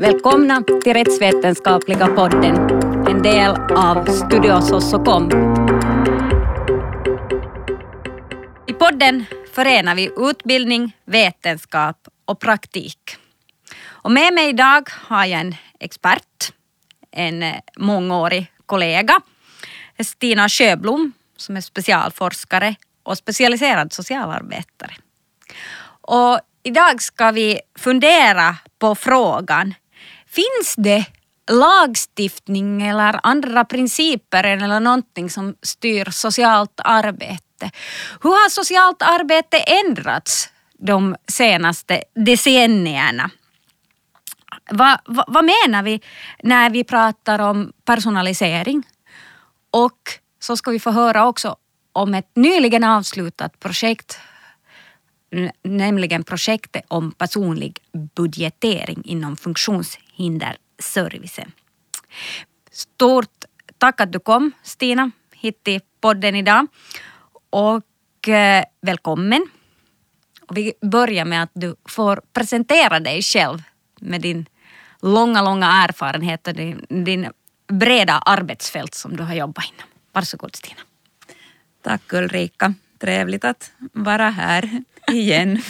Välkomna till Rättsvetenskapliga podden, en del av Studio Sossokom. I podden förenar vi utbildning, vetenskap och praktik. Och med mig idag har jag en expert, en mångårig kollega, Stina Sjöblom, som är specialforskare och specialiserad socialarbetare. Och idag ska vi fundera på frågan, finns det lagstiftning eller andra principer eller någonting som styr socialt arbete? Hur har socialt arbete ändrats de senaste decennierna? Vad, vad, vad menar vi när vi pratar om personalisering? Och så ska vi få höra också om ett nyligen avslutat projekt nämligen projektet om personlig budgetering inom funktionshinder funktionshinderservicen. Stort tack att du kom Stina hit till podden idag och eh, välkommen. Och vi börjar med att du får presentera dig själv med din långa, långa erfarenhet och din, din breda arbetsfält som du har jobbat inom. Varsågod Stina. Tack Ulrika. Trevligt att vara här igen.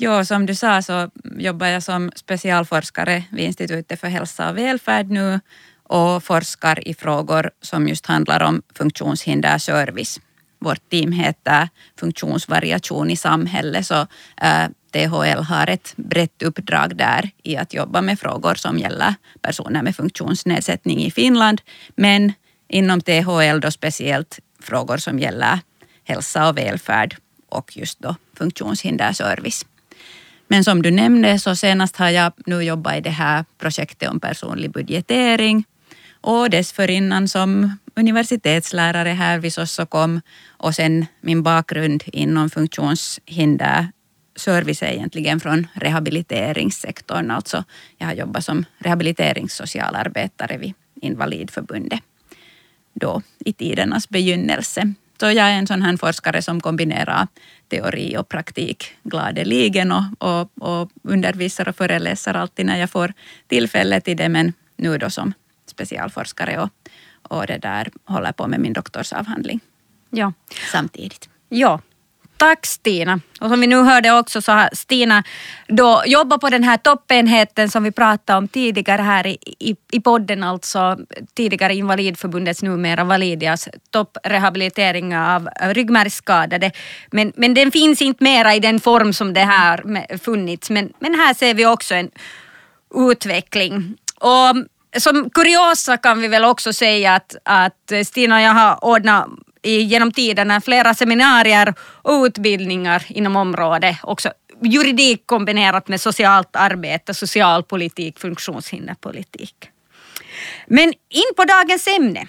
Jo, som du sa så jobbar jag som specialforskare vid Institutet för hälsa och välfärd nu och forskar i frågor som just handlar om funktionshinderservice. Vårt team heter Funktionsvariation i samhället så eh, THL har ett brett uppdrag där i att jobba med frågor som gäller personer med funktionsnedsättning i Finland men inom THL då speciellt frågor som gäller hälsa och välfärd och just då funktionshinderservice. Men som du nämnde så senast har jag nu jobbat i det här projektet om personlig budgetering och dessförinnan som universitetslärare här vid Sossokom och sen min bakgrund inom funktionshinder service egentligen från rehabiliteringssektorn. Alltså jag har jobbat som rehabiliteringssocialarbetare vid Invalidförbundet då i tidernas begynnelse. Så jag är en sån här forskare som kombinerar teori och praktik gladeligen och, och, och undervisar och föreläser alltid när jag får tillfälle till det. Men nu då som specialforskare och, och det där håller på med min doktorsavhandling ja. samtidigt. Ja, Tack Stina. Och som vi nu hörde också så har Stina då jobbat på den här toppenheten som vi pratade om tidigare här i, i, i podden, alltså tidigare Invalidförbundets, numera Validias topprehabilitering av ryggmärgsskadade. Men, men den finns inte mera i den form som det här funnits. Men, men här ser vi också en utveckling. Och som kuriosa kan vi väl också säga att, att Stina och jag har ordnat genom tiderna flera seminarier och utbildningar inom området. Också juridik kombinerat med socialt arbete, socialpolitik, funktionshinderpolitik. Men in på dagens ämne.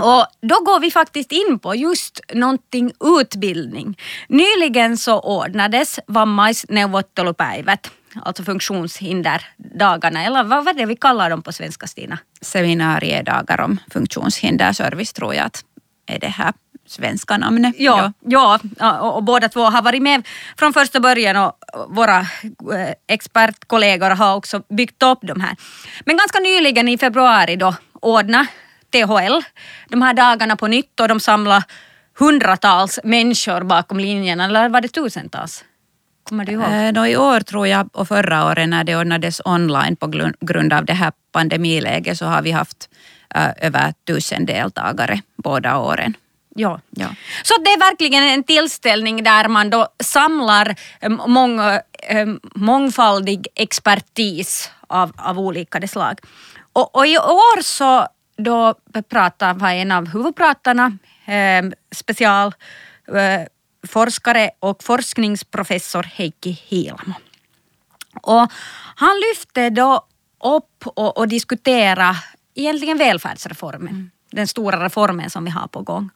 Och då går vi faktiskt in på just någonting utbildning. Nyligen så ordnades vammaisneuvottelupäivät, alltså funktionshinderdagarna, eller vad var det vi kallar dem på svenska Stina? Seminariedagar om funktionshinderservice tror jag att är det här svenska namnet. Ja, ja. ja och, och båda två har varit med från första början och våra eh, expertkollegor har också byggt upp de här. Men ganska nyligen i februari då ordnade THL de här dagarna på nytt och de samlade hundratals människor bakom linjerna, eller var det tusentals? Kommer du ihåg? Eh, I år tror jag och förra året när det ordnades online på grund av det här pandemiläget så har vi haft äh, över tusen deltagare båda åren. Ja. ja. Så det är verkligen en tillställning där man då samlar eh, mång, mångfaldig expertis av, av olika slag. Och, och, i år så då pratar var en av huvudpratarna, äh, specialforskare och forskningsprofessor Heikki Hiilamo. Och han lyfte då upp och, och diskutera egentligen välfärdsreformen. Mm. Den stora reformen som vi har på gång.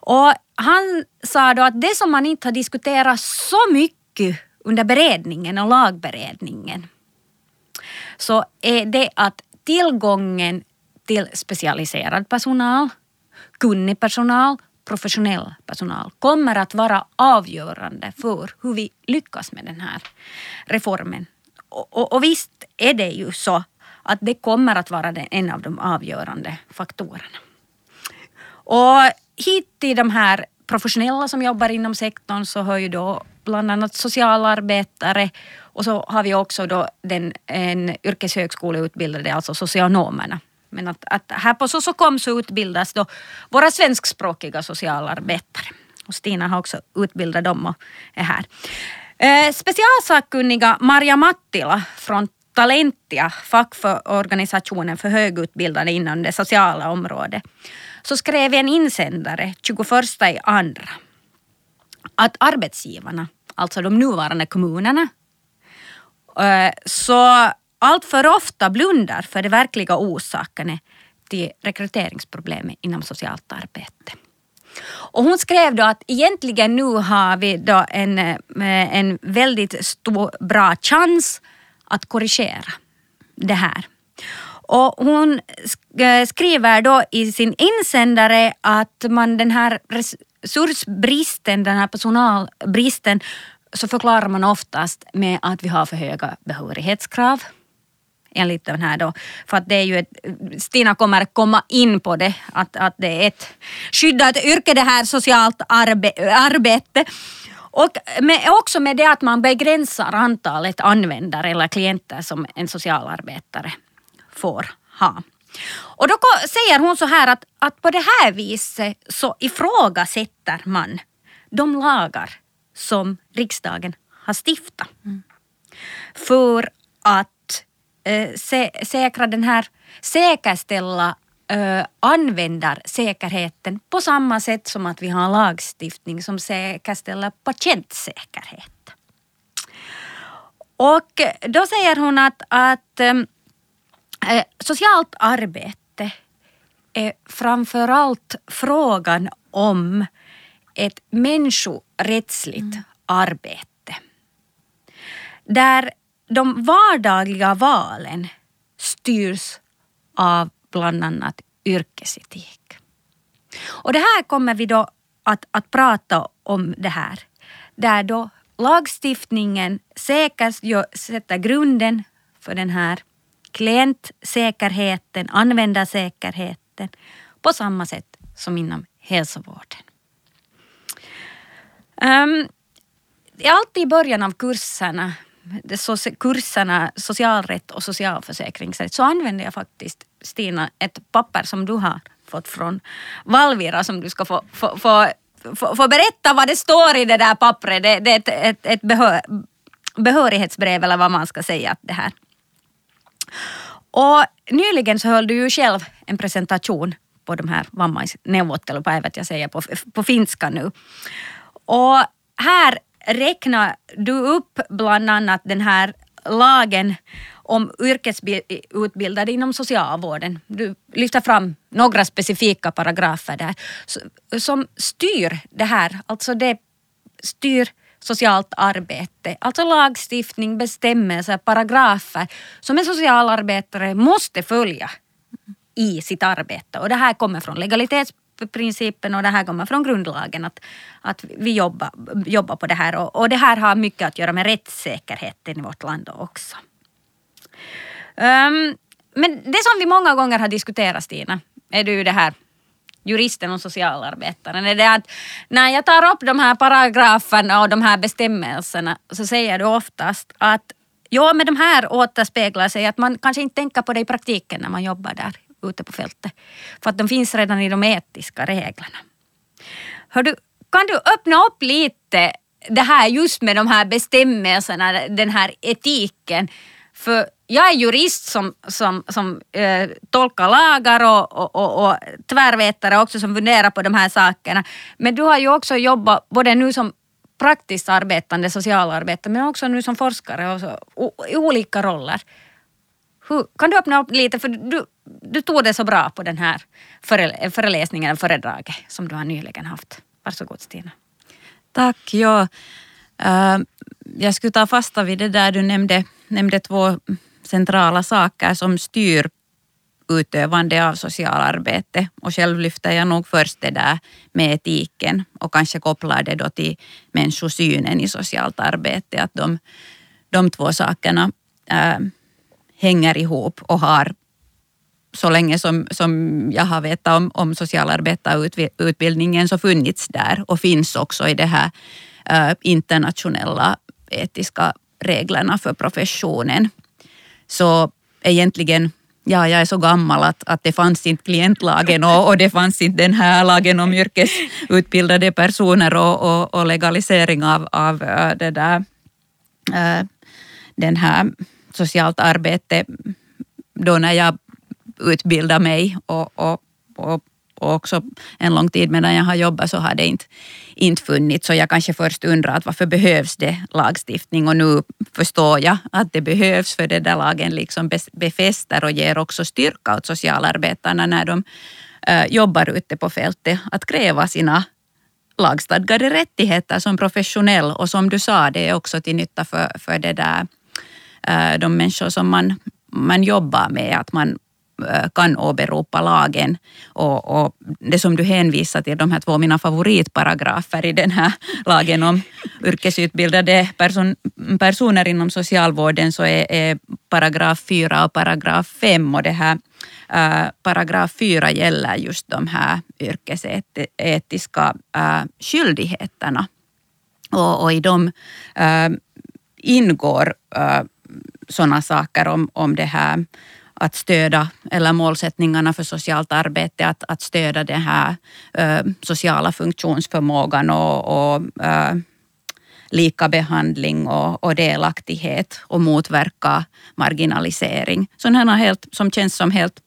Och han sa då att det som man inte har diskuterat så mycket under beredningen och lagberedningen så är det att tillgången till specialiserad personal, kunnig personal, professionell personal kommer att vara avgörande för hur vi lyckas med den här reformen och, och, och visst är det ju så att det kommer att vara en av de avgörande faktorerna. Och hit till de här professionella som jobbar inom sektorn så hör ju då bland annat socialarbetare och så har vi också då den, en yrkeshögskoleutbildade, alltså socionomerna. Men att, att här på Sosokom så utbildas då våra svenskspråkiga socialarbetare. Och Stina har också utbildat dem och är här. Eh, specialsakkunniga Marja Mattila från Talentia, fackorganisationen för högutbildade inom det sociala området, så skrev en insändare 21 i andra att arbetsgivarna, alltså de nuvarande kommunerna, eh, så allt för ofta blundar för de verkliga orsakerna till rekryteringsproblemet inom socialt arbete. Och hon skrev då att egentligen nu har vi då en, eh, en väldigt stor, bra chans att korrigera det här. Och hon eh, skriver då i sin insändare att man den här resursbristen, den här personalbristen, så förklarar man oftast med att vi har för höga behörighetskrav enligt den här då. För att det är ju ett, Stina kommer komma in på det, att, att det är ett skyddat yrke det här socialt arbe, arbete. Och med, också med det att man begränsar antalet användare eller klienter som en socialarbetare får ha. Och då säger hon så här att, att på det här viset så ifrågasätter man de lagar som riksdagen har stiftat. Mm. För att eh, säkra den här, säkerställa eh, användarsäkerheten på samma sätt som att vi har lagstiftning som säkerställer patientsäkerhet. Och då säger hon att, att eh socialt arbete är framförallt frågan om ett människorättsligt mm. arbete. Där de vardagliga valen styrs av bland annat yrkesetik. Och det här kommer vi då att, att prata om det här. Där då lagstiftningen sätter grunden för den här klientsäkerheten, användarsäkerheten på samma sätt som inom hälsovården. Um, alltid i början av kurserna kurserna socialrätt och socialförsäkringsrätt så använder jag faktiskt, Stina, ett papper som du har fått från Valvira som du ska få, få, få, få, få berätta vad det står i det där pappret. Det, det är ett, ett, ett behör, behörighetsbrev eller vad man ska säga. det här. Och nyligen så höll du ju själv en presentation på de här vammaisneuvottelupäivät, jag säger på, på finska nu. Och här räknar du upp bland annat den här lagen om yrkesutbildade inom socialvården. Du lyfter fram några specifika paragrafer där som styr det här, alltså det styr socialt arbete, alltså lagstiftning, bestämmelser, paragrafer som en socialarbetare måste följa i sitt arbete. Och det här kommer från legalitets principen och det här kommer från grundlagen att, att vi jobbar, jobbar på det här. Och, och det här har mycket att göra med rättssäkerheten i vårt land också. Um, men det som vi många gånger har diskuterat Stina, är du det här juristen och socialarbetaren, är det att när jag tar upp de här paragraferna och de här bestämmelserna så säger du oftast att ja, men de här återspeglar sig att man kanske inte tänker på det i praktiken när man jobbar där ute på fältet. För att de finns redan i de etiska reglerna. Hör du, kan du öppna upp lite det här just med de här bestämmelserna, den här etiken. För jag är jurist som, som, som eh, tolkar lagar och, och, och, och tvärvetare också som funderar på de här sakerna. Men du har ju också jobbat både nu som praktiskt arbetande socialarbetare men också nu som forskare och så, i olika roller. Hur, kan du öppna upp lite, för du, du tog det så bra på den här före, föreläsningen, föredraget som du har nyligen haft. Varsågod Stina. Tack. Ja, eh, jag skulle ta fasta vid det där du nämnde, nämnde två centrala saker som styr utövande av socialarbete och själv lyfter jag nog först det där med etiken och kanske kopplar det då till människosynen i socialt arbete. Att de, de två sakerna äh, hänger ihop och har så länge som, som jag har vetat om, om socialarbetarutbildningen så funnits där och finns också i de här eh, internationella etiska reglerna för professionen. Så egentligen, ja, jag är så gammal att, att det fanns inte klientlagen och, och det fanns inte den här lagen om yrkesutbildade personer och, och, och legalisering av, av eh, det där, eh, den här socialt arbete då när jag utbilda mig och, och, och, och också en lång tid medan jag har jobbat så har det inte, inte funnits. Så jag kanske först undrat varför behövs det lagstiftning? Och nu förstår jag att det behövs för den där lagen liksom befäster och ger också styrka åt socialarbetarna när de äh, jobbar ute på fältet. Att kräva sina lagstadgade rättigheter som professionell. Och som du sa, det är också till nytta för, för det där, äh, de människor som man, man jobbar med, att man Eh, kan åberopa lagen. Och, och, det som du hänvisar till, de här två mina favoritparagrafer i den här lagen om yrkesutbildade person, personer inom socialvården så är, är paragraf 4 och paragraf 5 och det här äh, paragraf 4 gäller just de här yrkesetiska äh, eh, skyldigheterna. Och, och i dem äh, ingår äh, sådana saker om, om det här att stödja, eller målsättningarna för socialt arbete, att, att stödja den här ö, sociala funktionsförmågan och, och ö, lika behandling och, och delaktighet och motverka marginalisering. Sådana helt, som känns som helt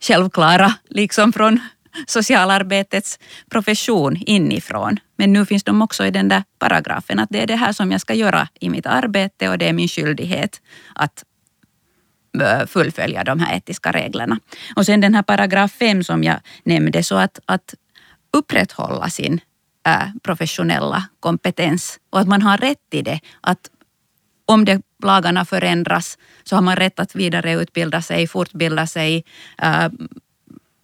självklara, liksom från socialarbetets profession inifrån. Men nu finns de också i den där paragrafen att det är det här som jag ska göra i mitt arbete och det är min skyldighet att Eh, fullfölja de här etiska reglerna. Och sen den här paragraf 5 som jag nämnde, så att, att upprätthålla sin äh, professionella kompetens och att man har rätt i det. Att om det, lagarna förändras så har man rätt att vidareutbilda sig, fortbilda sig, äh,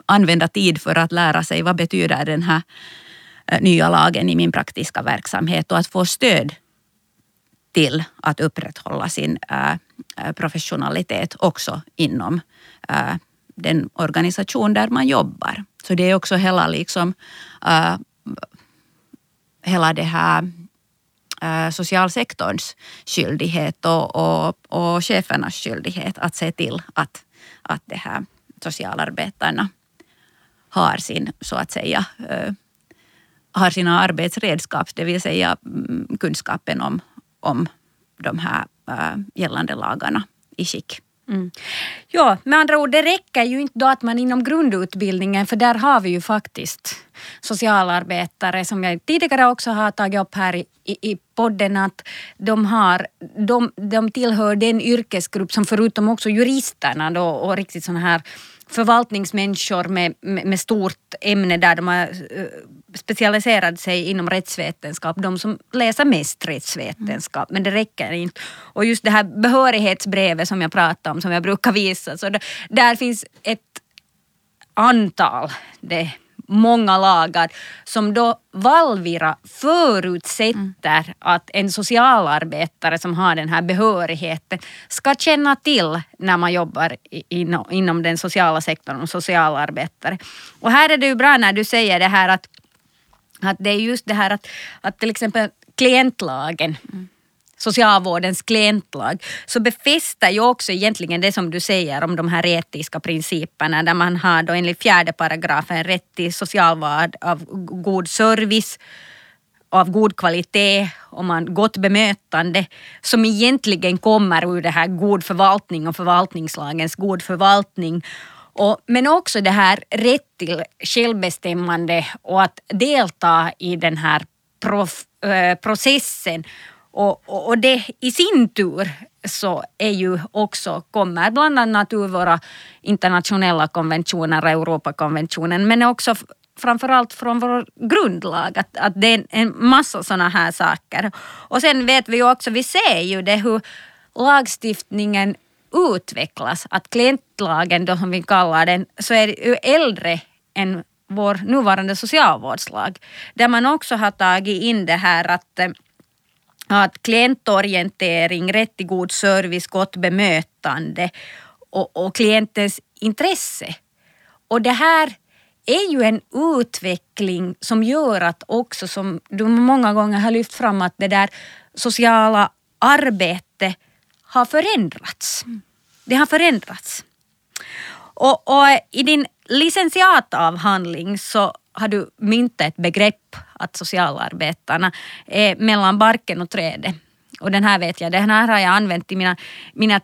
använda tid för att lära sig vad betyder den här nya lagen i min praktiska verksamhet och att få stöd till att upprätthålla sin äh, Eh, professionalitet också inom eh, den organisation där man jobbar. Så det är också hela, liksom, eh, hela det här socialsektorns skyldighet och, och, och chefernas skyldighet att se till att, att det här socialarbetarna har sin, så att säga, har sina arbetsredskap, det vill säga mm, kunskapen om, om de här äh, gällande lagarna i skick. Mm. Ja, med andra ord, det räcker ju inte då att man inom grundutbildningen, för där har vi ju faktiskt socialarbetare som jag tidigare också har tagit upp här i, i, i podden att de, har, de, de tillhör den yrkesgrupp som förutom också juristerna då, och riktigt sådana här förvaltningsmänniskor med, med, med, stort ämne där de har eh, specialiserat sig inom rättsvetenskap, de som läser mest rättsvetenskap, men det räcker inte. Och just det här behörighetsbrevet som jag pratade om, som jag brukar visa, så där, där finns ett antal, det många lagar som då Valvira förutsätter mm. att en socialarbetare som har den här behörigheten ska känna till när man jobbar inom, inom den sociala sektorn och socialarbetare. Och här är det ju bra när du säger det här att, att det är just det här att, att till exempel klientlagen mm socialvårdens klientlag, så befäster ju också egentligen det som du säger om de här etiska principerna där man har då enligt fjärde paragrafen rätt till socialvård av god service av god kvalitet och man gott bemötande som egentligen kommer ur det här god förvaltning och förvaltningslagens god förvaltning. Och, men också det här rätt till självbestämmande och att delta i den här prof, äh, processen och, och, och, det i sin tur så är ju också, kommer bland annat ur våra internationella konventioner, Europakonventionen, men också framförallt från vår grundlag, att, att det är en massa sådana här saker. Och sen vet vi ju också, vi ser ju det hur lagstiftningen utvecklas, att klientlagen då som vi kallar den, så är ju äldre än vår nuvarande socialvårdslag, där man också har tagit in det här att eh, att klientorientering, rätt till god service, gott bemötande och, och klientens intresse. Och det här är ju en utveckling som gör att också, som du många gånger har lyft fram, att det där sociala arbetet har förändrats. Det har förändrats. Och, och i din licentiatavhandling så har du myntat ett begrepp att socialarbetarna är mellan barken och trädet. Och den här vet jag, den här har jag använt i mina, mina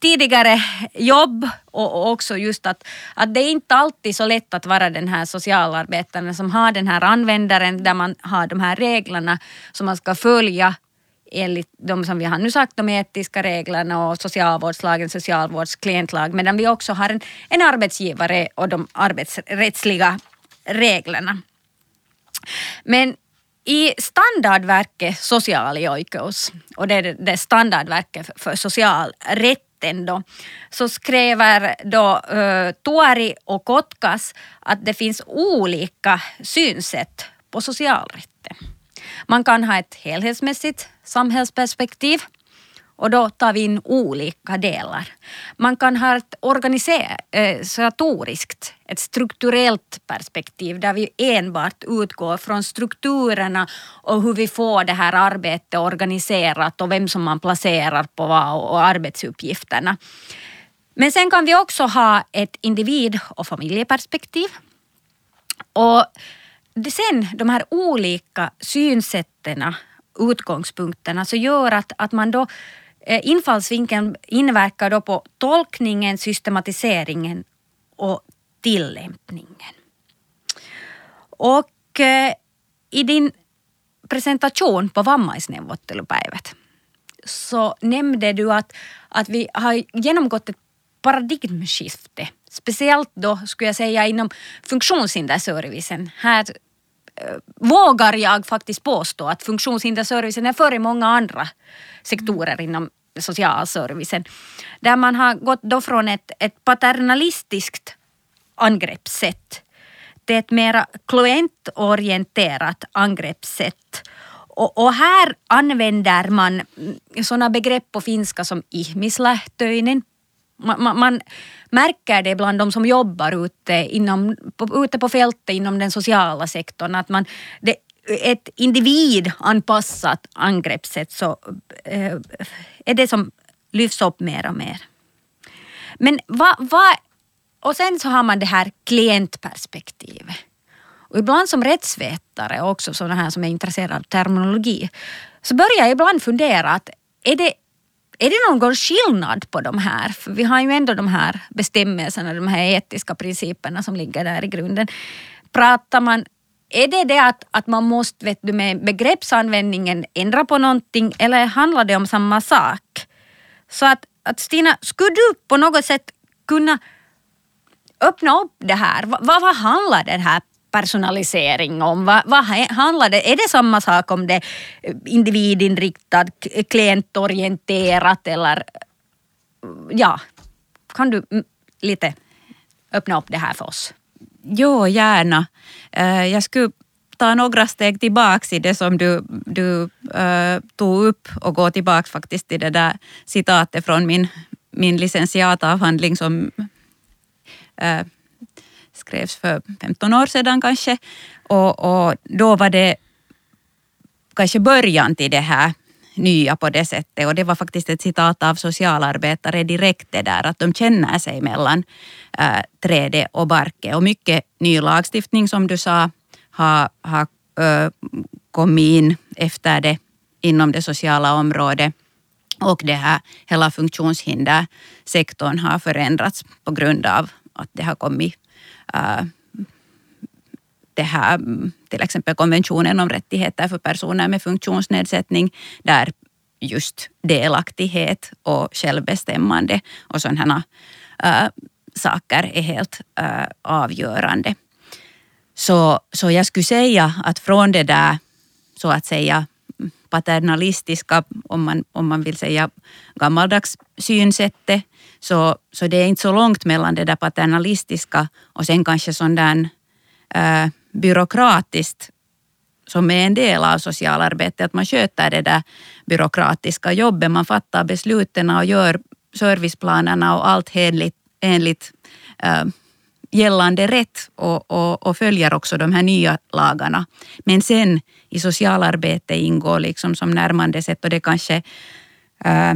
tidigare jobb och också just att, att det är inte alltid så lätt att vara den här socialarbetaren som har den här användaren där man har de här reglerna som man ska följa enligt de som vi har nu sagt, de etiska reglerna och socialvårdslagen, socialvårdsklientlag, medan vi också har en, en arbetsgivare och de arbetsrättsliga reglerna. Men i standardverket Socialioikeus, och det är det standardverket för socialrätten då, så skriver då uh, Tuori och Kotkas att det finns olika synsätt på socialrätten. Man kan ha ett helhetsmässigt samhällsperspektiv och då tar vi in olika delar. Man kan ha ett organisatoriskt, eh, ett strukturellt perspektiv där vi enbart utgår från strukturerna och hur vi får det här arbetet organiserat och vem som man placerar på vad och arbetsuppgifterna. Men sen kan vi också ha ett individ och familjeperspektiv. Och sen de här olika synsätten, utgångspunkterna, så gör att, att man då Eh, infallsvinkeln inverkar då på tolkningen, systematiseringen och tillämpningen. Och eh, i din presentation på vammaisneuvottelupäivät så nämnde du att, att vi har genomgått ett paradigmskifte. Speciellt då skulle jag säga inom funktionshinderservicen. Här Eh, vågar jag faktiskt påstå att funktionshinderservicen är före många andra sektorer inom socialservicen. Där man har gått då från ett, ett paternalistiskt angreppssätt till ett mera klientorienterat angreppssätt. Och, och, här använder man mm, sådana begrepp på finska som ihmislähtöinen. Man, man, man, märker det bland de som jobbar ute, inom, på, ute på fältet inom den sociala sektorn att man, det ett individanpassat angreppssätt så eh, är det som lyfts upp mer och mer. Men vad, vad, och sen så har man det här klientperspektivet. Och ibland som rättsvetare och också sådana här som är intresserade av terminologi så börjar jag ibland fundera att är det, är det någon skillnad på de här? För vi har ju ändå de här bestämmelserna, de här etiska principerna som ligger där i grunden. Pratar man är det det att, att man måste vet du, med begreppsanvändningen ändra på någonting eller handlar det om samma sak? Så att, att Stina, skulle du på något sätt kunna öppna upp det här? Vad, vad handlar det här personalisering om? Vad, vad handlar det Är det samma sak om det är individinriktat, klientorienterat eller eh, ja, kan du mm, lite öppna upp det här för oss? Jo, gärna. Eh, jag skulle ta några steg tillbaks i det som du, du tog upp och gå tillbaks faktiskt till det där citatet från min, min licentiatavhandling som skrevs för 15 år sedan kanske. Och, och då var det kanske början till det här nya på det sättet. Och det var faktiskt ett citat av socialarbetare direkt det där att de känner sig mellan äh, trädet och barke. Och mycket ny lagstiftning som du sa har, har äh, kommit in efter det inom det sociala området. Och det här, hela funktionshindersektorn har förändrats på grund av att det har kommit Äh, det här, till exempel konventionen om rättigheter för personer med funktionsnedsättning, där just delaktighet och självbestämmande och sådana äh, saker är helt äh, avgörande. Så, så jag skulle säga att från det där så att säga paternalistiska, om man, om man vill säga gammaldags synsättet, så, så det är inte så långt mellan det där paternalistiska och sen kanske sån där äh, byråkratiskt som är en del av socialarbetet, att man sköter det där byråkratiska jobbet, man fattar besluten och gör serviceplanerna och allt enligt, enligt äh, gällande rätt och, och, och, följer också de här nya lagarna. Men sen i socialarbete ingår liksom som närmande sätt och det kanske äh,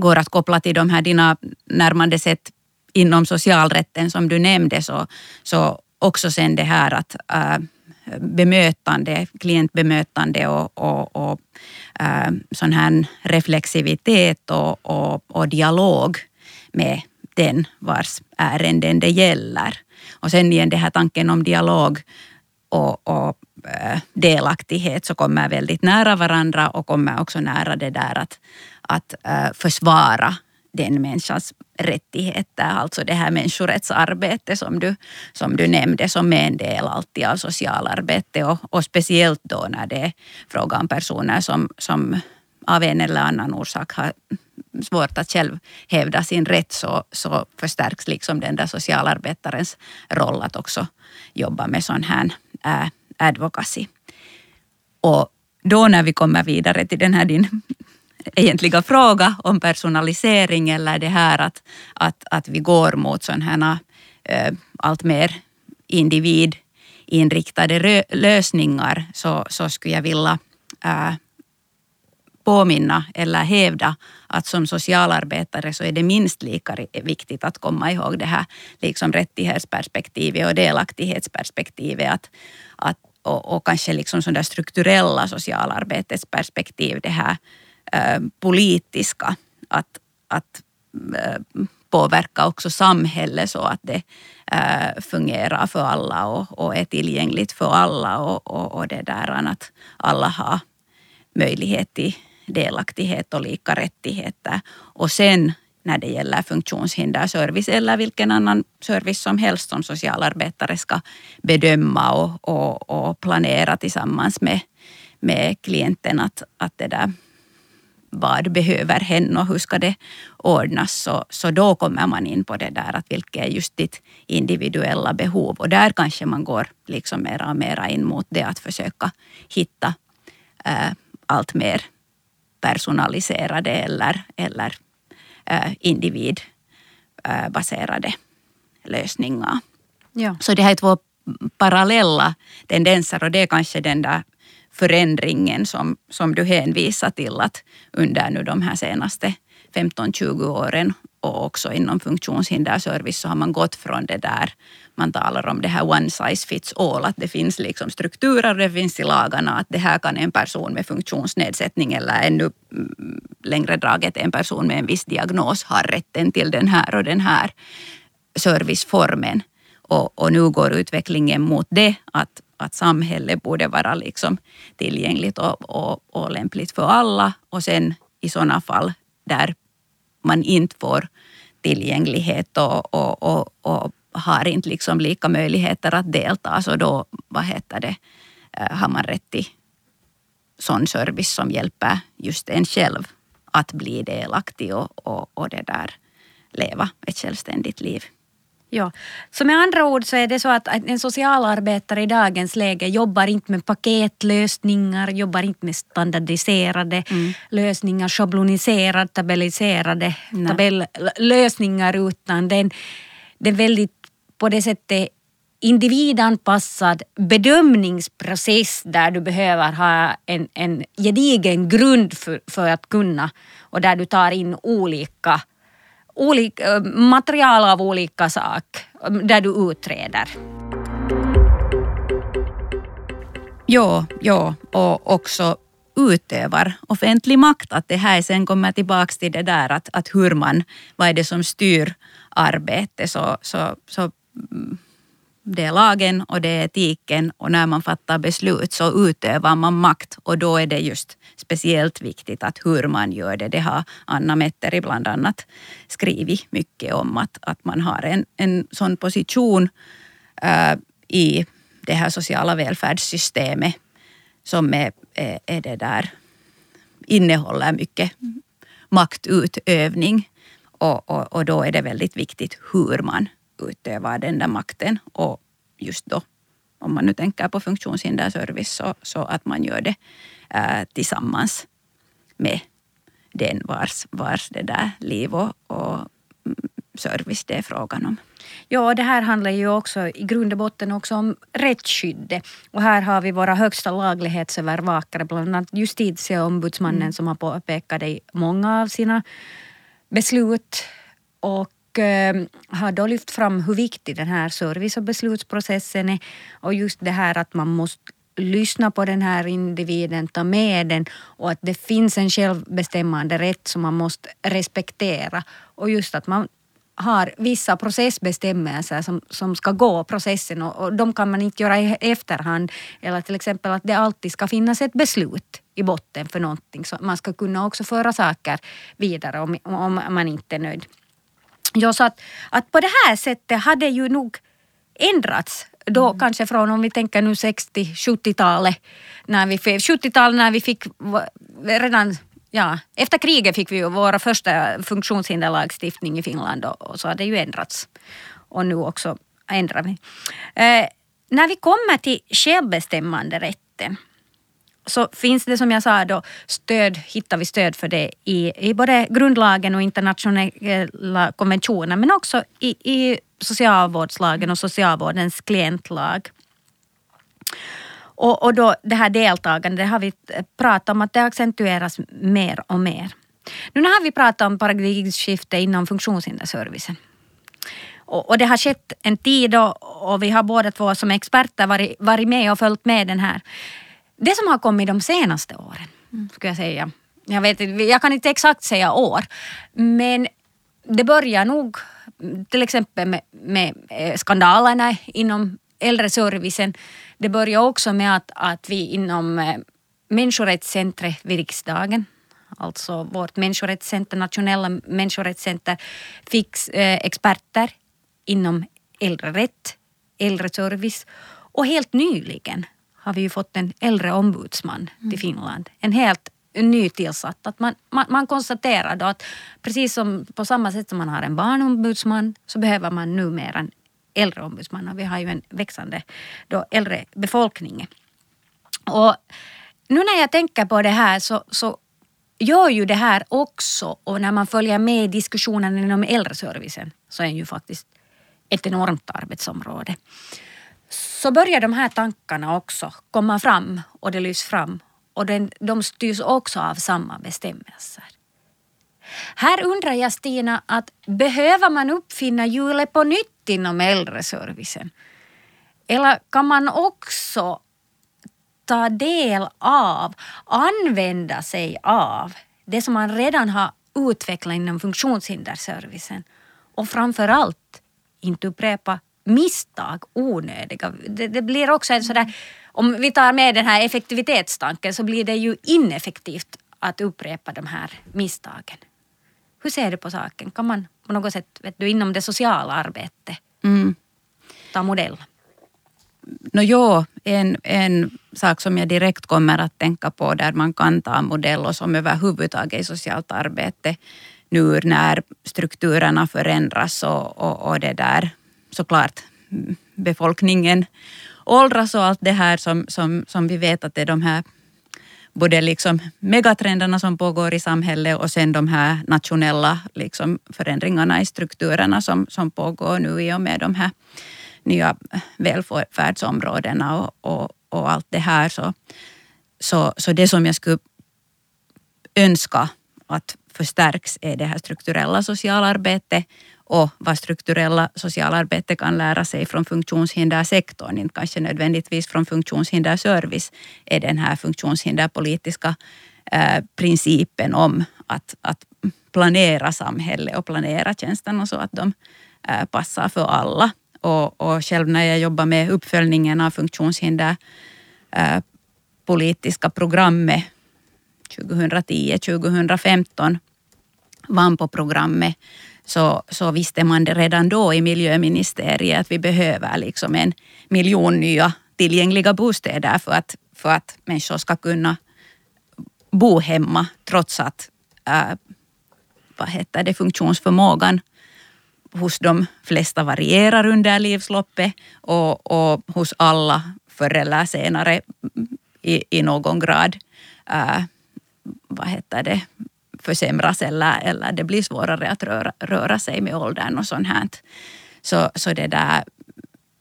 går att koppla till de här dina närmande sätt inom socialrätten som du nämnde så, så också sen det här att äh, bemötande, klientbemötande och, och, och äh, sån här reflexivitet och, och, och dialog med den vars ärenden det gäller. Och sen igen den här tanken om dialog och, och äh, delaktighet så kommer väldigt nära varandra och kommer också nära det där att, att äh, försvara den människans rättigheter, alltså det här människorättsarbete som du, som du nämnde som är en del alltid av socialarbete och, och speciellt då när det är fråga om personer som, som av en eller annan orsak har svårt att själv hävda sin rätt så, så förstärks liksom den där socialarbetarens roll att också jobba med sån här äh, advocacy. Och då när vi kommer vidare till den här din egentliga fråga om personalisering eller det här att, att, att vi går mot sådana här äh, allt mer individinriktade lösningar så, så skulle jag vilja äh, påminna eller hävda att som socialarbetare så är det minst lika viktigt att komma ihåg det här liksom rättighetsperspektivet och delaktighetsperspektivet. Att, att, och, och kanske liksom sådär strukturella socialarbetets perspektiv, det här politiska. Att, att påverka också samhället så att det fungerar för alla och, och är tillgängligt för alla och, och, och det där att alla har möjlighet till delaktighet och lika rättigheter. Och sen när det gäller funktionshinderservice eller vilken annan service som helst som socialarbetare ska bedöma och, och, och planera tillsammans med, med klienten att, att det där vad behöver hen och hur ska det ordnas? Så, så då kommer man in på det där att vilket är just ditt individuella behov och där kanske man går liksom mera och mera in mot det att försöka hitta äh, allt mer personaliserade eller, eller äh, individbaserade lösningar. Ja. Så det här är två parallella tendenser och det är kanske den där förändringen som, som du hänvisar till att under nu de här senaste 15-20 åren och också inom funktionshinderservice så har man gått från det där man talar om det här one size fits all, att det finns liksom strukturer, det finns i lagarna att det här kan en person med funktionsnedsättning eller ännu mm, längre draget en person med en viss diagnos ha rätten till den här och den här serviceformen. Och, och nu går utvecklingen mot det att, att samhället borde vara liksom tillgängligt och, och, och lämpligt för alla och sen i sådana fall där man inte får tillgänglighet och, och, och, och har inte liksom lika möjligheter att delta så då vad heter det, eh, har man rätt till sån service som hjälper just en själv att bli delaktig och, och, och det där leva ett självständigt liv. Ja, så med andra ord så är det så att en socialarbetare i dagens läge jobbar inte med paketlösningar, jobbar inte med standardiserade mm. lösningar, schabloniserade, tabelliserade tabellösningar utan den, den väldigt på det sättet individanpassad bedömningsprocess där du behöver ha en, en gedigen grund för, för att kunna och där du tar in olika, olika material av olika sak där du utreder. Ja, ja, och också utövar offentlig makt. Att det här sen kommer tillbaka till det där att, att hur man, vad är det som styr arbetet så, så, så mm, det är lagen och det är etiken och när man fattar beslut så utövar man makt och då är det just speciellt viktigt att hur man gör det. Det har Anna Metteri bland annat skrivit mycket om att, att man har en, en sån position äh, i det här sociala välfärdssystemet som är, är, är det där innehåller mycket maktutövning och, och, och då är det väldigt viktigt hur man utövar den där makten och just då om man nu tänker på funktionshinderservice, så, så att man gör det äh, tillsammans med den vars, vars det där liv och, och mm, service det är frågan om. Ja, det här handlar ju också i grund och botten också om rättsskyddet. Och här har vi våra högsta laglighetsövervakare, bland annat justitieombudsmannen mm. som har påpekat det i många av sina beslut. Och Eh, har då lyft fram hur viktig den här service och beslutsprocessen är. Och just det här att man måste lyssna på den här individen, ta med den och att det finns en självbestämmande rätt som man måste respektera. Och just att man har vissa processbestämmelser som, som ska gå processen och, och de kan man inte göra i efterhand. Eller till exempel att det alltid ska finnas ett beslut i botten för någonting. Så man ska kunna också föra saker vidare om, om man inte är nöjd. Ja, så att, att på det här sättet hade ju nog ändrats då mm. kanske från om vi tänker nu 60-70-talet när vi 70-talet när vi fick redan ja, efter kriget fick vi ju vår första funktionshinderlagstiftning i Finland och, och så har det ju ändrats. Och nu också ändrar vi. Eh, när vi kommer till självbestämmanderätten så finns det som jag sa då stöd, hittar vi stöd för det i, i både grundlagen och internationella konventioner men också i, i socialvårdslagen och socialvårdens klientlag. Och, och då det här deltagandet, det har vi pratat om att det accentueras mer och mer. Nu har vi pratat om paradigmskifte inom funktionshinderservicen. Och, och, det har skett en tid och, och vi har båda två som experter varit, varit med och följt med den här. Det som har kommit de senaste åren, mm. skulle jag säga. Jag, vet, jag kan inte exakt säga år, men det börjar nog till exempel med, med eh, skandalerna inom äldreservicen. Det börjar också med att, att vi inom eh, människorättscentret vid riksdagen alltså vårt människorättscenter, nationella människorättscenter, fick eh, experter inom äldrerätt, äldreservice och helt nyligen har vi ju fått en äldreombudsman mm. till Finland. En helt nytillsatt. Att man, man, man konstaterar då att precis som på samma sätt som man har en barnombudsman så behöver man numera en äldreombudsman och vi har ju en växande då äldre befolkning. Och nu när jag tänker på det här så, så gör ju det här också och när man följer med i diskussionen inom äldreservicen så är det ju faktiskt ett enormt arbetsområde. Så börjar de här tankarna också komma fram och det lyfts fram och den, de styrs också av samma bestämmelser. Här undrar jag Stina, att behöver man uppfinna hjulet på nytt inom äldreservicen? Eller kan man också ta del av, använda sig av det som man redan har utvecklat inom funktionshinderservicen och framför allt inte upprepa misstag, onödiga. Det, det blir också en sådär, om vi tar med den här effektivitetstanken så blir det ju ineffektivt att upprepa de här misstagen. Hur ser du på saken? Kan man på något sätt, vet du, inom det sociala arbetet mm. ta modell? No, jo, en, en sak som jag direkt kommer att tänka på där man kan ta modell och som överhuvudtaget i socialt arbete nu när strukturerna förändras och, och, och det där såklart mm, befolkningen åldras och allt det här som, som, som vi vet att det är de här både liksom megatrenderna som pågår i samhället och sen de här nationella liksom förändringarna i strukturerna som, som pågår nu i och med de här nya välfärdsområdena och, och, och allt det här. Så, så, så det som jag skulle önska att förstärks är det här strukturella socialarbetet och vad strukturella socialarbete kan lära sig från funktionshindersektorn, inte kanske nödvändigtvis från funktionshinderservice, är den här funktionshinderpolitiska eh, principen om att, att planera samhället och planera tjänsterna så att de eh, passar för alla. Och, och själv när jag jobbar med uppföljningen av funktionshinder eh, politiska programmet 2010-2015 vann på programmet så, så visste man det redan då i miljöministeriet att vi behöver liksom en miljon nya tillgängliga bostäder för att, för att människor ska kunna bo hemma trots att äh, vad heter det, funktionsförmågan hos de flesta varierar under livsloppet och, och hos alla förr eller senare i, i någon grad äh, vad heter det, försämras eller, eller det blir svårare att röra, röra sig med åldern och sånt här. Så, så det där,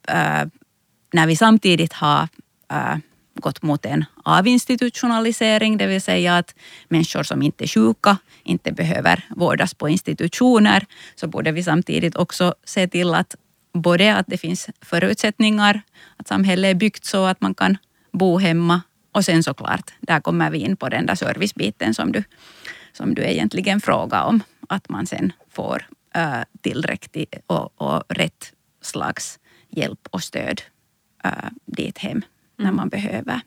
äh, när vi samtidigt har äh, gått mot en avinstitutionalisering, det vill säga att människor som inte är sjuka inte behöver vårdas på institutioner, så borde vi samtidigt också se till att både att det finns förutsättningar, att samhället är byggt så att man kan bo hemma och sen såklart, där kommer vi in på den där servicebiten som du, som du egentligen frågar om, att man sen får äh, tillräckligt och, och rätt slags hjälp och stöd äh, dit hem när mm. man behöver.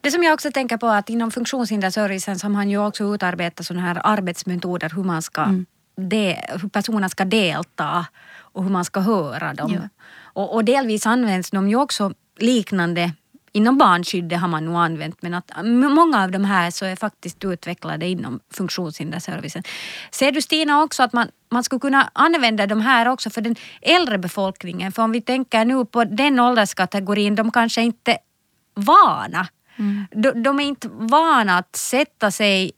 Det som jag också tänker på att inom funktionshinderservicen så har man ju också utarbetat sådana här arbetsmetoder hur man ska mm. de, hur personer ska delta och hur man ska höra dem. Ja. Och, och, delvis används de ju också liknande Inom barnskyddet har man nog använt men att många av de här så är faktiskt utvecklade inom funktionshinderservicen. Ser du Stina också att man, man skulle kunna använda de här också för den äldre befolkningen? För om vi tänker nu på den ålderskategorin, de kanske inte vana. Mm. De, de, är inte vana att sätta sig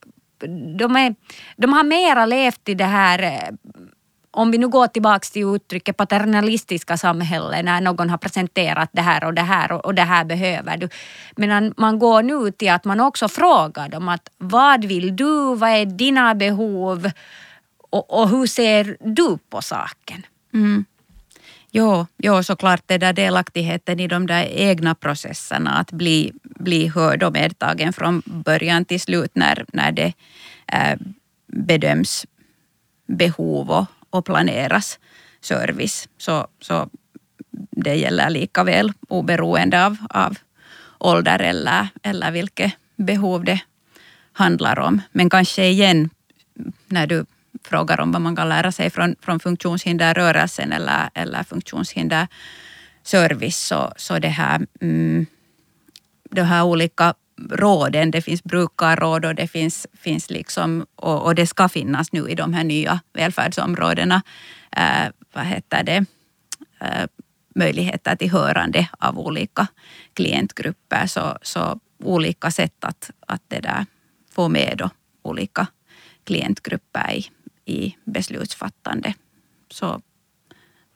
de, är, de har mera levt i det här eh, om vi nu går tillbaka till uttrycket paternalistiska samhälle när någon har presenterat det här och det här och, och det här behöver du. Men man går nu till att man också frågar dem att vad vill du, vad är dina behov och, och hur ser du på saken? Mm. Jo, jo, såklart det där delaktigheten i de där egna processerna, att bli, bli hörd och medtagen från början till slut när, när det eh, bedöms behov och, och planeras service. Så, så det gäller lika väl oberoende av, av ålder eller, eller vilket behov det handlar om. Men kanske igen, när du frågar om vad man kan lära sig från, från funktionshinderrörelsen eller, eller funktionshinderservice, så, så det här, mm, de här olika råden, det finns brukarråd och det finns, finns liksom, och, och, det ska finnas nu i de här nya välfärdsområdena, eh, vad heter det, eh, möjligheter till hörande av olika klientgrupper. Så, så olika sätt att, att det där få med då olika klientgrupper i, i beslutsfattande. Så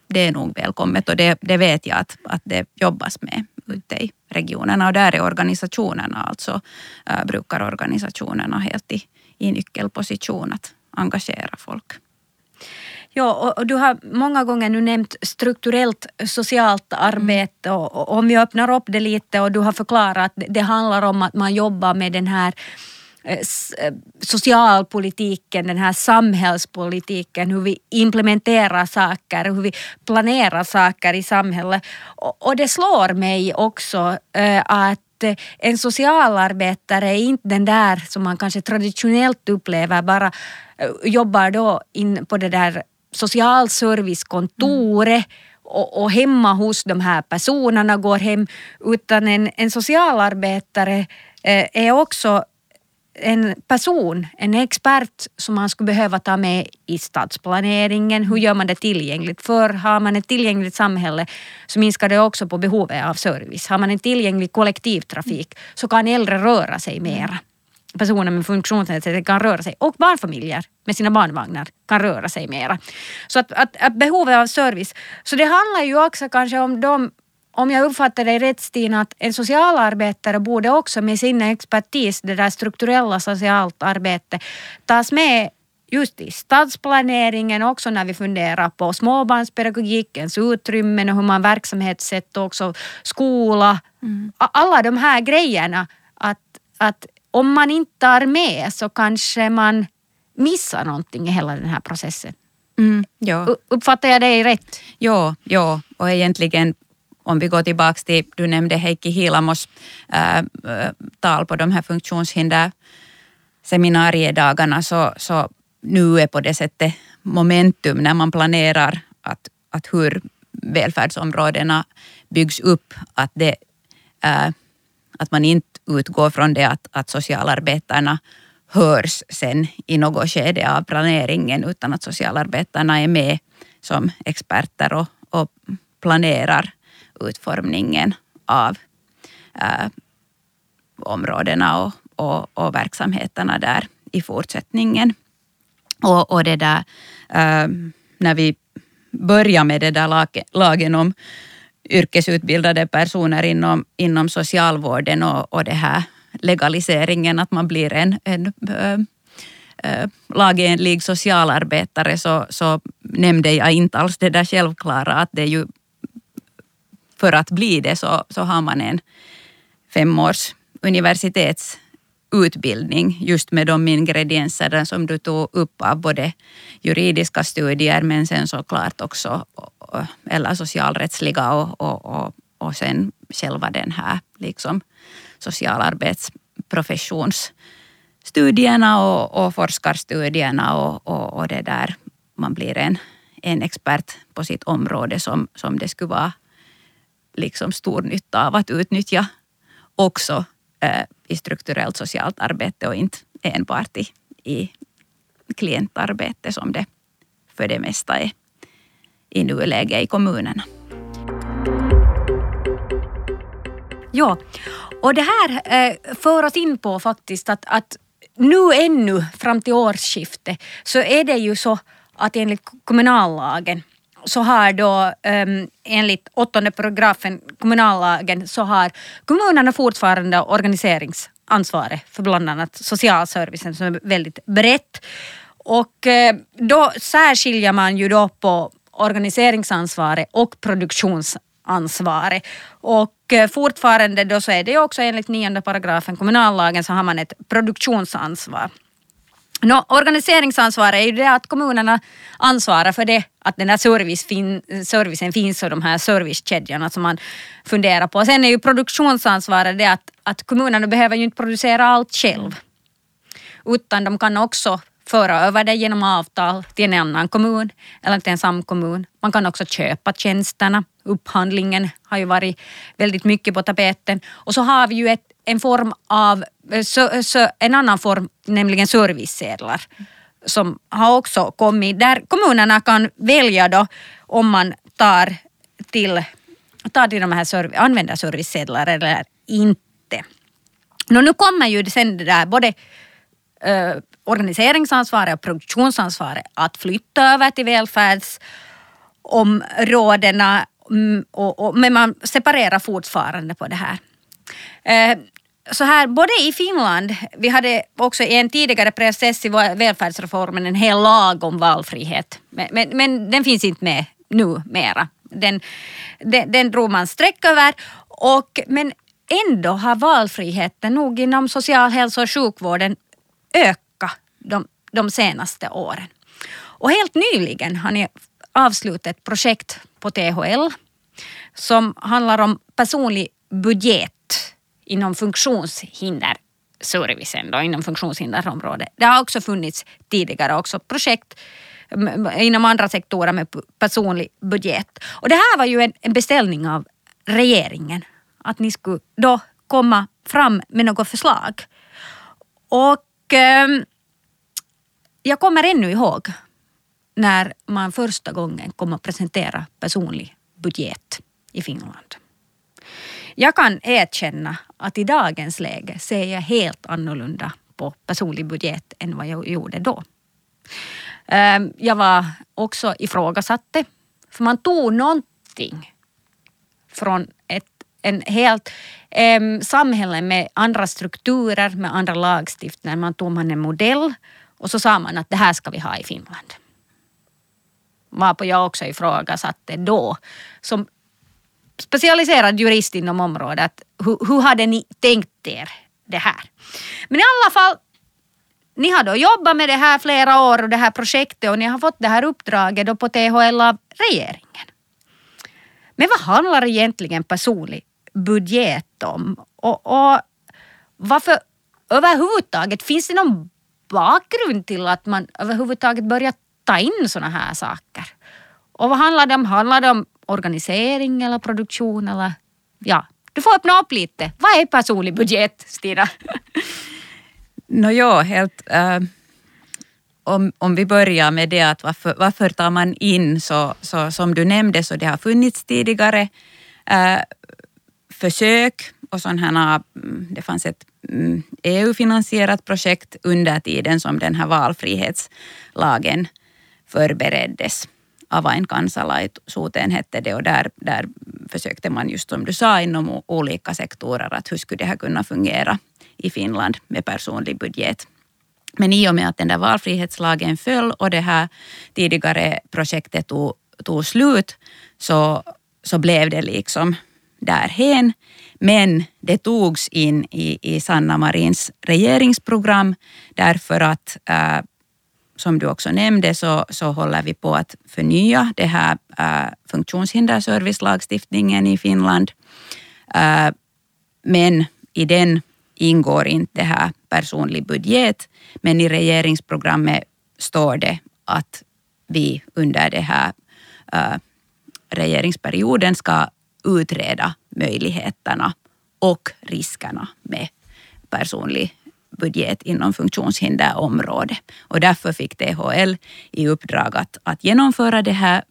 det är nog välkommet och det, det vet jag att, att det jobbas med ute i regionerna och där är organisationerna, alltså äh, brukarorganisationerna helt i, i nyckelposition att engagera folk. Ja, och, du har många gånger nu nämnt strukturellt socialt arbete och, och om vi öppnar upp det lite och du har förklarat att det handlar om att man jobbar med den här socialpolitiken, den här samhällspolitiken, hur vi implementerar saker, hur vi planerar saker i samhället. Och, det slår mig också eh, att en socialarbetare är inte den där som man kanske traditionellt upplever bara jobbar då in på det där socialservicekontoret mm. och, och hemma hos de här personerna går hem utan en, en socialarbetare är också en person, en expert som man skulle behöva ta med i stadsplaneringen. Hur gör man det tillgängligt? För har man ett tillgängligt samhälle så minskar det också på behovet av service. Har man en tillgänglig kollektivtrafik så kan äldre röra sig mera. Personer med funktionsnedsättning kan röra sig och barnfamiljer med sina barnvagnar kan röra sig mera. Så att, att, att behovet av service. Så det handlar ju också kanske om de om jag uppfattar dig rätt Stina, att en socialarbetare borde också med sin expertis, det där strukturella socialt arbete, tas med just i stadsplaneringen också när vi funderar på småbarnspedagogikens utrymmen och hur man verksamhetssätter också skola. Mm. Alla de här grejerna att, att om man inte tar med så kanske man missar någonting i hela den här processen. Mm, ja. Uppfattar jag dig rätt? Ja, ja, och egentligen om vi går tillbaka till, du nämnde Heikki Hilamos äh, äh tal på de här funktionshinderseminariedagarna, så, så nu är på det sättet momentum när man planerar att, att hur välfärdsområdena byggs upp, att, det, äh, att man inte utgår från det att, att socialarbetarna hörs sen i något skede av planeringen utan att socialarbetarna är med som experter och, och planerar utformningen av äh, områdena och, och, och, verksamheterna där i fortsättningen. Och, och det där, äh, när vi börjar med det där lagen om yrkesutbildade personer inom, inom socialvården och, och det här legaliseringen, att man blir en, en äh, lagenlig socialarbetare så, så nämnde jag inte alls det där självklara att det är ju för att bli det så, så har man en femårs universitetsutbildning just med de ingredienser som du tog upp av både juridiska studier men sen såklart också eh, eller socialrättsliga och, och, och, och sen själva den här liksom socialarbetsprofessionsstudierna och, och forskarstudierna och, och, och det där. Man blir en, en expert på sitt område som, som det skulle vara liksom stor nytta av att utnyttja också eh, i strukturellt socialt arbete och inte enbart i, i klientarbete som det för det mesta är i nuläget i kommunerna. Ja, och det här eh, för oss in på faktiskt att, att nu ännu fram till årsskiftet så är det ju så att enligt kommunallagen så har då um, enligt åttonde paragrafen kommunallagen så har kommunerna fortfarande organiseringsansvaret för bland annat socialservicen som är väldigt brett. Och uh, då särskiljer man ju då på organiseringsansvaret och produktionsansvaret. Och uh, fortfarande då så är det också enligt nionde paragrafen kommunallagen så har man ett produktionsansvar. No, organiseringsansvaret är ju det att kommunerna ansvarar för det, att den här service fin, servicen finns och de här servicekedjorna som man funderar på. Sen är ju produktionsansvaret det att, att kommunerna behöver ju inte producera allt själv. Utan de kan också föra över det genom avtal till en annan kommun eller till en samkommun. Man kan också köpa tjänsterna. Upphandlingen har ju varit väldigt mycket på tapeten. Och så har vi ju ett, en form av, så, så, en annan form, nämligen servicesedlar som har också kommit där kommunerna kan välja då om man tar till, tar till de här serv användarservicesedlar eller inte. Nå, nu kommer ju sen det där både eh, organiseringsansvaret och produktionsansvaret att flytta över till välfärdsområdena mm, och, och, men man separerar fortfarande på det här. Eh, så här, både i Finland, vi hade också i en tidigare process i välfärdsreformen en hel lag om valfrihet, men, men, men den finns inte med nu mera. Den, den, den drog man streck över, och, men ändå har valfriheten nog inom social hälso och sjukvården ökat de, de senaste åren. Och helt nyligen har ni avslutat ett projekt på THL som handlar om personlig budget inom funktionshinderservicen, då, inom funktionshinderområdet. Det har också funnits tidigare också projekt inom andra sektorer med personlig budget. Och det här var ju en, en beställning av regeringen, att ni skulle då komma fram med något förslag. Och eh, jag kommer ännu ihåg när man första gången kom att presentera personlig budget i Finland. Jag kan erkänna att i dagens läge ser jag helt annorlunda på personlig budget än vad jag gjorde då. Ehm, jag var också ifrågasatte, för man tog någonting från ett en helt um, samhälle med andra strukturer, med andra lagstiftningar. Man tog man en modell och så sa man att det här ska vi ha i Finland. Varpå jag också ifrågasatte då, som specialiserad jurist inom området. Hur, hur hade ni tänkt er det här? Men i alla fall, ni har då jobbat med det här flera år och det här projektet och ni har fått det här uppdraget då på THL av regeringen. Men vad handlar egentligen personlig budget om? Och, och varför överhuvudtaget, finns det någon bakgrund till att man överhuvudtaget börjar ta in sådana här saker? Och vad handlar det om? Handlar det om organisering eller produktion eller ja, du får öppna upp lite. Vad är personlig budget, Stina? no, ja, helt... Äh, om, om vi börjar med det att varför, varför tar man in så, så som du nämnde så det har funnits tidigare äh, försök och sådana, mm, det fanns ett mm, EU-finansierat projekt under tiden som den här valfrihetslagen förbereddes avainkansalaisuuteen hette det och där, där försökte man just som du sa inom olika sektorer att hur skulle det här kunna fungera i Finland med personlig budget. Men i och med att den där valfrihetslagen föll och det här tidigare projektet tog, tog slut så, så blev det liksom därhen. Men det togs in i, i Sanna Marins regeringsprogram därför att äh, som du också nämnde så, så håller vi på att förnya det här äh, funktionshinderservicelagstiftningen i Finland. Äh, men i den ingår inte här personlig budget, men i regeringsprogrammet står det att vi under den här äh, regeringsperioden ska utreda möjligheterna och riskerna med personlig budget inom funktionshinderområdet. Och därför fick THL i uppdrag att, att genomföra det här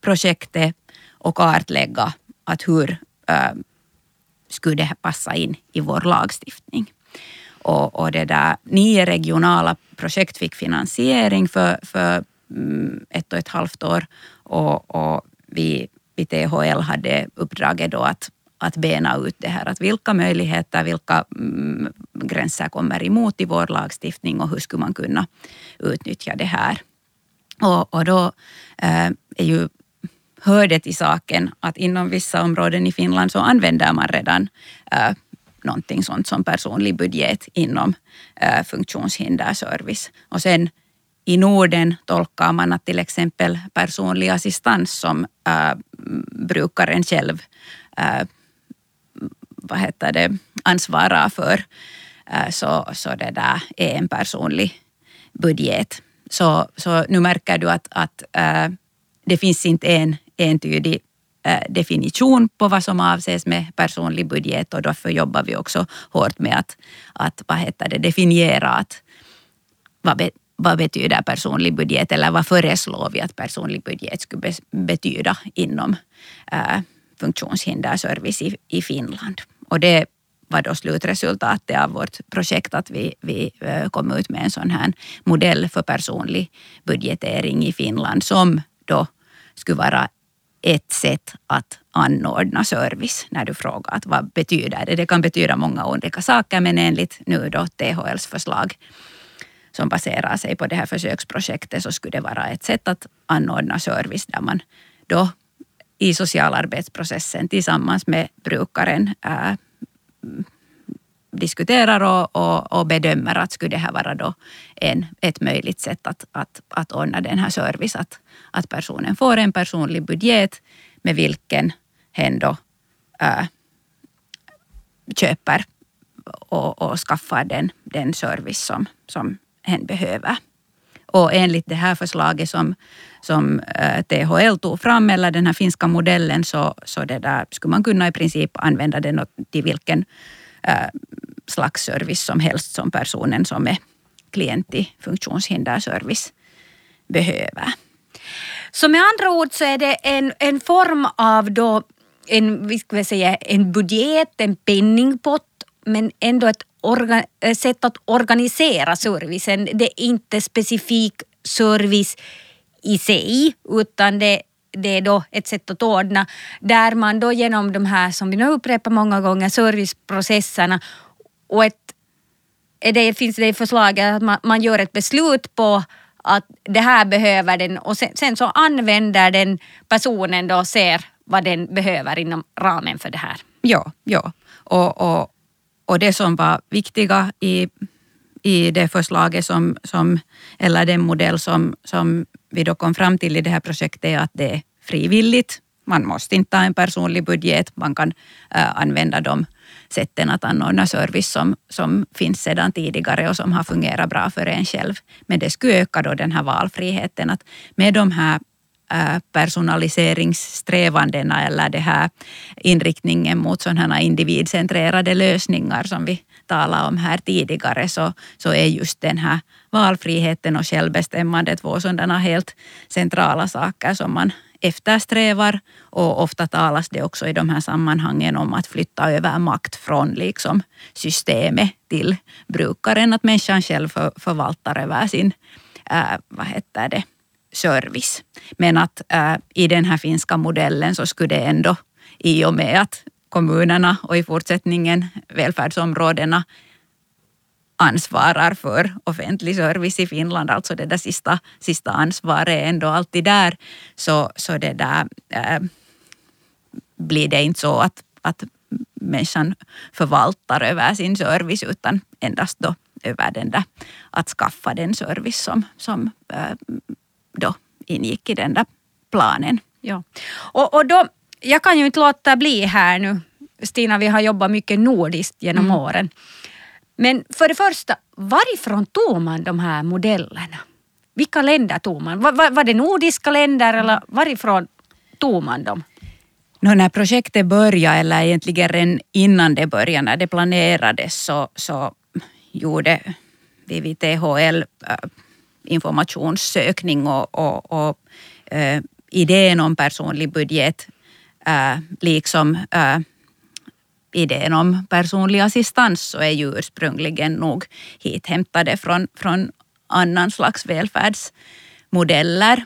projektet och kartlägga att hur äh, skulle det här passa in i vår lagstiftning. Och, och det där, nio regionala projekt fick finansiering för, för mm, ett och ett halvt år och, och vi vid THL hade uppdraget då att, att bena ut det här. Att vilka möjligheter, vilka mm, gränser kommer emot i vår lagstiftning och hur skulle man kunna utnyttja det här. Och, och då eh, är ju hör det till saken att inom vissa områden i Finland så använder man redan eh, någonting sånt som personlig budget inom eh, funktionshinderservice. Och sen i Norden tolkar man att till exempel personlig assistans som äh, brukaren själv äh, vad heter det, ansvarar för, eh, så, så det där är en personlig budget. Så, så nu märker du att, att eh, det finns inte en entydig eh, definition på vad som avses med personlig budget och därför jobbar vi också hårt med att, att vad heter det, definiera att vad, be, vad betyder personlig budget eller vad föreslår vi att personlig budget skulle betyda inom funktionshinderservice i, i Finland. Och det var då slutresultatet av vårt projekt att vi, vi eh, kom ut med en sån här modell för personlig budgetering i Finland som då skulle vara ett sätt att anordna service när du frågar att vad betyder det? Det kan betyda många olika saker men enligt nu då THLs förslag som baserar sig på det här försöksprojektet så skulle det vara ett sätt att anordna service där man då i socialarbetsprocessen tillsammans med brukaren äh, diskuterar och, och, och, bedömer att skulle det här vara då en, ett möjligt sätt att, att, att ordna den här service. Att, att personen får en personlig budget med vilken hen då äh, köper och, och skaffar den, den service som, som hen behöver. Och enligt det här förslaget som, som eh, THL tog fram, eller den här finska modellen, så, så det där, skulle man kunna i princip använda den till vilken äh, slags service som helst som personen som är klient i funktionshinderservice behöver. Så med andra ord så är det en, en form av då en, vi ska säga, en budget, en penningpott, men ändå ett orga, eh, sätt att organisera servicen. Det är inte specifik service i sig, utan det, det är då ett sätt att ordna där man då genom de här, som vi nu upprepar många gånger, serviceprocesserna och ett, det finns det förslaget att man, man gör ett beslut på att det här behöver den och sen, sen, så använder den personen då och ser vad den behöver inom ramen för det här. Ja, ja. Och, och, och det som var viktiga i, i det förslaget som, som, eller den modell som, som vi då kom fram till i det här projektet är att det är frivilligt. Man måste inte ha en personlig budget, man kan äh, använda de sätten att anordna service som, som finns sedan tidigare och som har fungerat bra för en själv. Men det skulle öka då den här valfriheten att med de här Äh, personaliseringssträvandena eller den här inriktningen mot sådana individcentrerade lösningar som vi talade om här tidigare så, så är just den här valfriheten och självbestämmandet två sådana helt centrala saker som man eftersträvar och ofta talas det också i de här sammanhangen om att flytta över makt från liksom systemet till brukaren, att människan själv förvaltar över sin äh, vad heter det, service. Men att äh, i den här finska modellen så skulle det ändå i och med att kommunerna och i fortsättningen välfärdsområdena ansvarar för offentlig service i Finland, alltså det där sista, sista ansvaret är ändå alltid där, så, så det där, äh, blir det inte så att, att människan förvaltar över sin service utan endast då över den där, att skaffa den service som, som äh, då ingick i den där planen. Ja. Och, och då, jag kan ju inte låta bli här nu, Stina, vi har jobbat mycket nordiskt genom mm. åren. Men för det första, varifrån tog man de här modellerna? Vilka länder tog man? Var, var, var det nordiska länder eller varifrån tog man dem? No, när projektet började, eller egentligen innan det började, när det planerades, så, så gjorde vi vid THL äh, informationssökning och, och, och äh, idén om personlig budget äh, liksom äh, idén om personlig assistans så är ju ursprungligen nog hithämtade från, från annan slags välfärdsmodeller,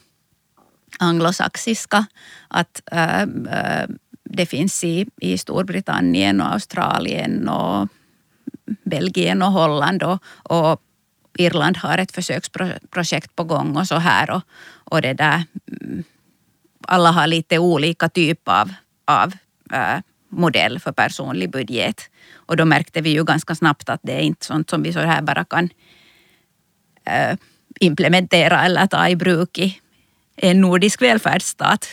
anglosaxiska. Att äh, det finns i, i Storbritannien och Australien och Belgien och Holland och, och Irland har ett försöksprojekt på gång och så här. Och, och det där, mm, alla har lite olika typ av, av äh, modell för personlig budget. Och då märkte vi ju ganska snabbt att det är inte sånt som vi så här bara kan äh, implementera eller ta i bruk i en nordisk välfärdsstat.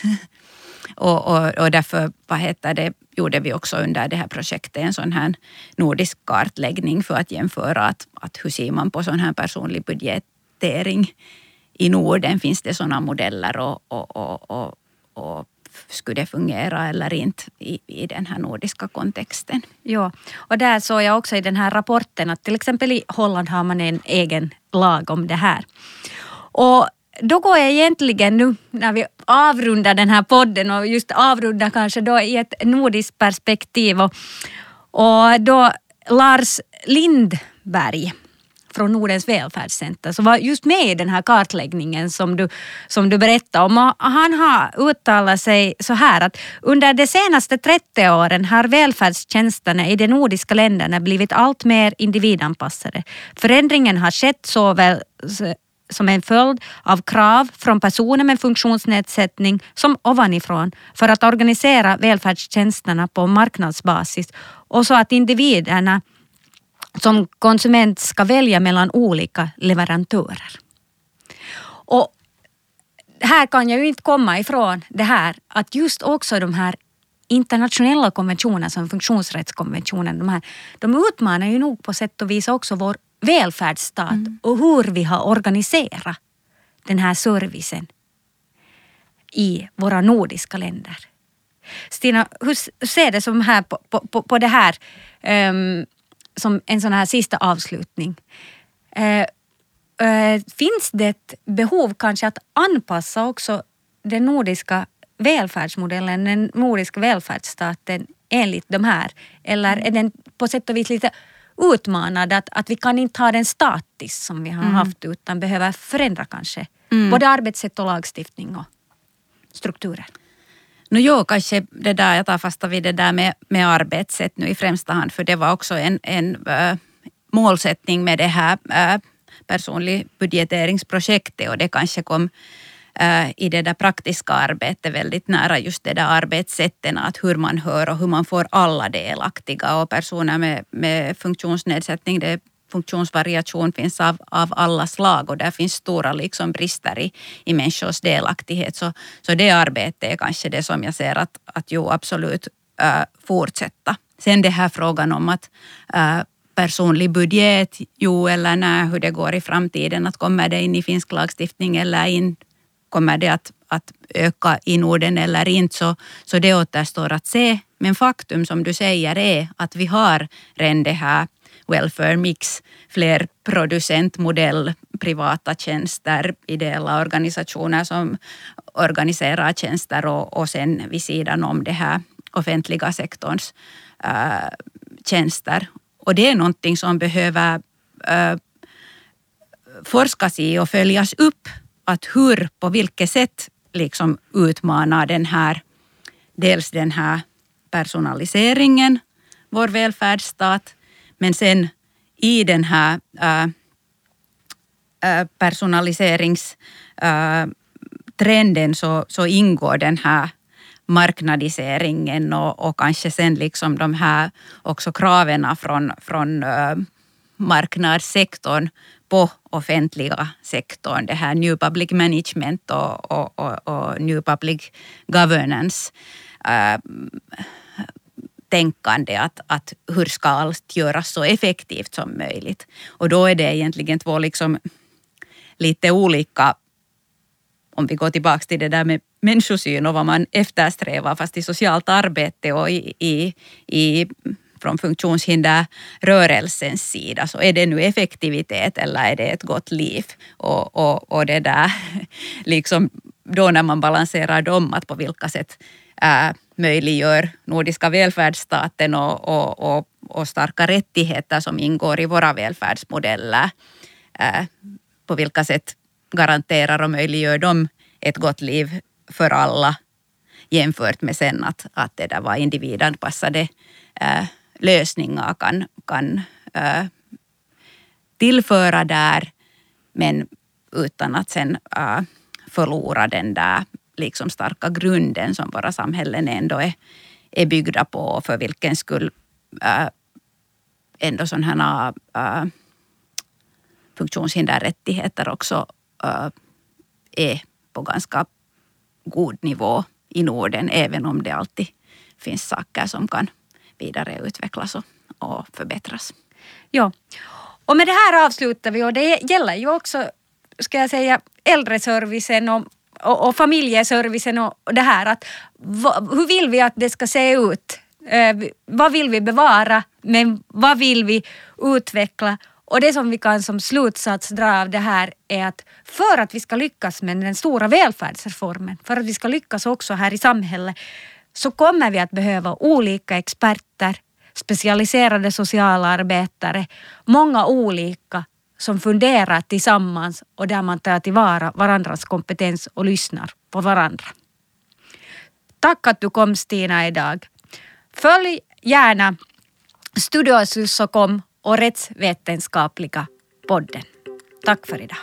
och, och, och därför vad heter det, gjorde vi också under det här projektet en sån här nordisk kartläggning för att jämföra att, att hur ser man på sån här personlig budgetering i Norden? Finns det sådana modeller och, och, och, och, och skulle det fungera eller inte i, i den här nordiska kontexten. Ja, och där såg jag också i den här rapporten att till exempel i Holland har man en egen lag om det här. Och då går jag egentligen nu när vi avrundar den här podden och just avrundar kanske då i ett nordiskt perspektiv och, och då Lars Lindberg från Nordens välfärdscenter som var just med i den här kartläggningen som du, som du berättade om. Och han har uttalat sig så här att under de senaste 30 åren har välfärdstjänsterna i de nordiska länderna blivit allt mer individanpassade. Förändringen har skett såväl som en följd av krav från personer med funktionsnedsättning som ovanifrån för att organisera välfärdstjänsterna på marknadsbasis och så att individerna som konsument ska välja mellan olika leverantörer. Och här kan jag ju inte komma ifrån det här att just också de här internationella konventionerna som funktionsrättskonventionen, de, här, de utmanar ju nog på sätt och vis också vår välfärdsstat mm. och hur vi har organiserat den här servicen i våra nordiska länder. Stina, hur ser det som här på, på, på det här um, som en sån här sista avslutning. Eh, eh, finns det ett behov kanske att anpassa också den nordiska välfärdsmodellen, den nordiska välfärdsstaten enligt de här? Eller är den på sätt och vis lite utmanad att, att vi kan inte ha den statisk som vi har mm. haft utan behöver förändra kanske mm. både arbetssätt och lagstiftning och strukturer? No jo, kanske det där, jag tar fasta vid det där med, med arbetssätt nu i främsta hand, för det var också en, en äh, målsättning med det här äh, personlig budgeteringsprojektet och det kanske kom Eh, i det där praktiska arbetet väldigt nära just det där arbetssätten, att hur man hör och hur man får alla delaktiga och personer med, med funktionsnedsättning, det funktionsvariation finns av, av alla slag och där finns stora liksom brister i, i människors delaktighet. Så, så det arbetet är kanske det som jag ser att, att jo, absolut äh, fortsätta. Sen det här frågan om att äh, personlig budget, jo eller nej, hur det går i framtiden, att kommer det in i finsk lagstiftning eller in, kommer det att, att öka i Norden eller inte så, så det återstår att se. Men faktum som du säger är att vi har redan det här welfare mix, fler producentmodell, privata tjänster, ideella organisationer som organiserar tjänster och, och sen vid sidan om det här offentliga sektorns äh, tjänster. Och det är någonting som behöver äh, forskas i och följas upp. Att hur, på vilket sätt liksom utmanar den här, dels den här personaliseringen, vår välfärdsstat, men sen i den här äh, äh personaliseringstrenden äh, så, så ingår den här marknadiseringen och, och kanske sen liksom de här också kraven från, från äh, marknadssektorn på offentliga sektorn. Det här New Public Management och, och, och, och New Public Governance. Äh, tänkande att, att hur ska allt göras så effektivt som möjligt. Och då är det egentligen två liksom lite olika om vi går tillbaka till det där med människosyn och vad man eftersträvar fast i socialt arbete och i, i, i från funktionshinderrörelsens sida så är det nu effektivitet eller är det ett gott liv? Och, och, och det där, liksom då när man balanserar dem, att på vilka sätt äh, möjliggör nordiska välfärdsstaten och, och, och, och, starka rättigheter som ingår i våra välfärdsmodeller. Äh, på vilka sätt garanterar och möjliggör de ett gott liv för alla jämfört med sen att, att det där var individanpassade äh, lösningar kan, kan äh, tillföra där men utan att sen äh, förlora den där liksom starka grunden som våra samhällen ändå är, är byggda på och för vilken skull äh, ändå sådana äh, funktionshinderrättigheter också äh, är på ganska god nivå i Norden, även om det alltid finns saker som kan vidareutvecklas och, och förbättras. Ja, och med det här avslutar vi och det gäller ju också, ska jag säga, äldreservicen och och, och familjeservicen och, det här att va, hur vill vi att det ska se ut? Eh, vad vill vi bevara men vad vill vi utveckla? Och det som vi kan som slutsats dra av det här är att för att vi ska lyckas med den stora välfärdsreformen, för att vi ska lyckas också här i samhället, så kommer vi att behöva olika experter, specialiserade socialarbetare, många olika som funderar tillsammans och där man tar tillvara varandras kompetens och lyssnar på varandra. Tack att du kom Stina idag. Följ gärna Studio och Rättsvetenskapliga podden. Tack för idag.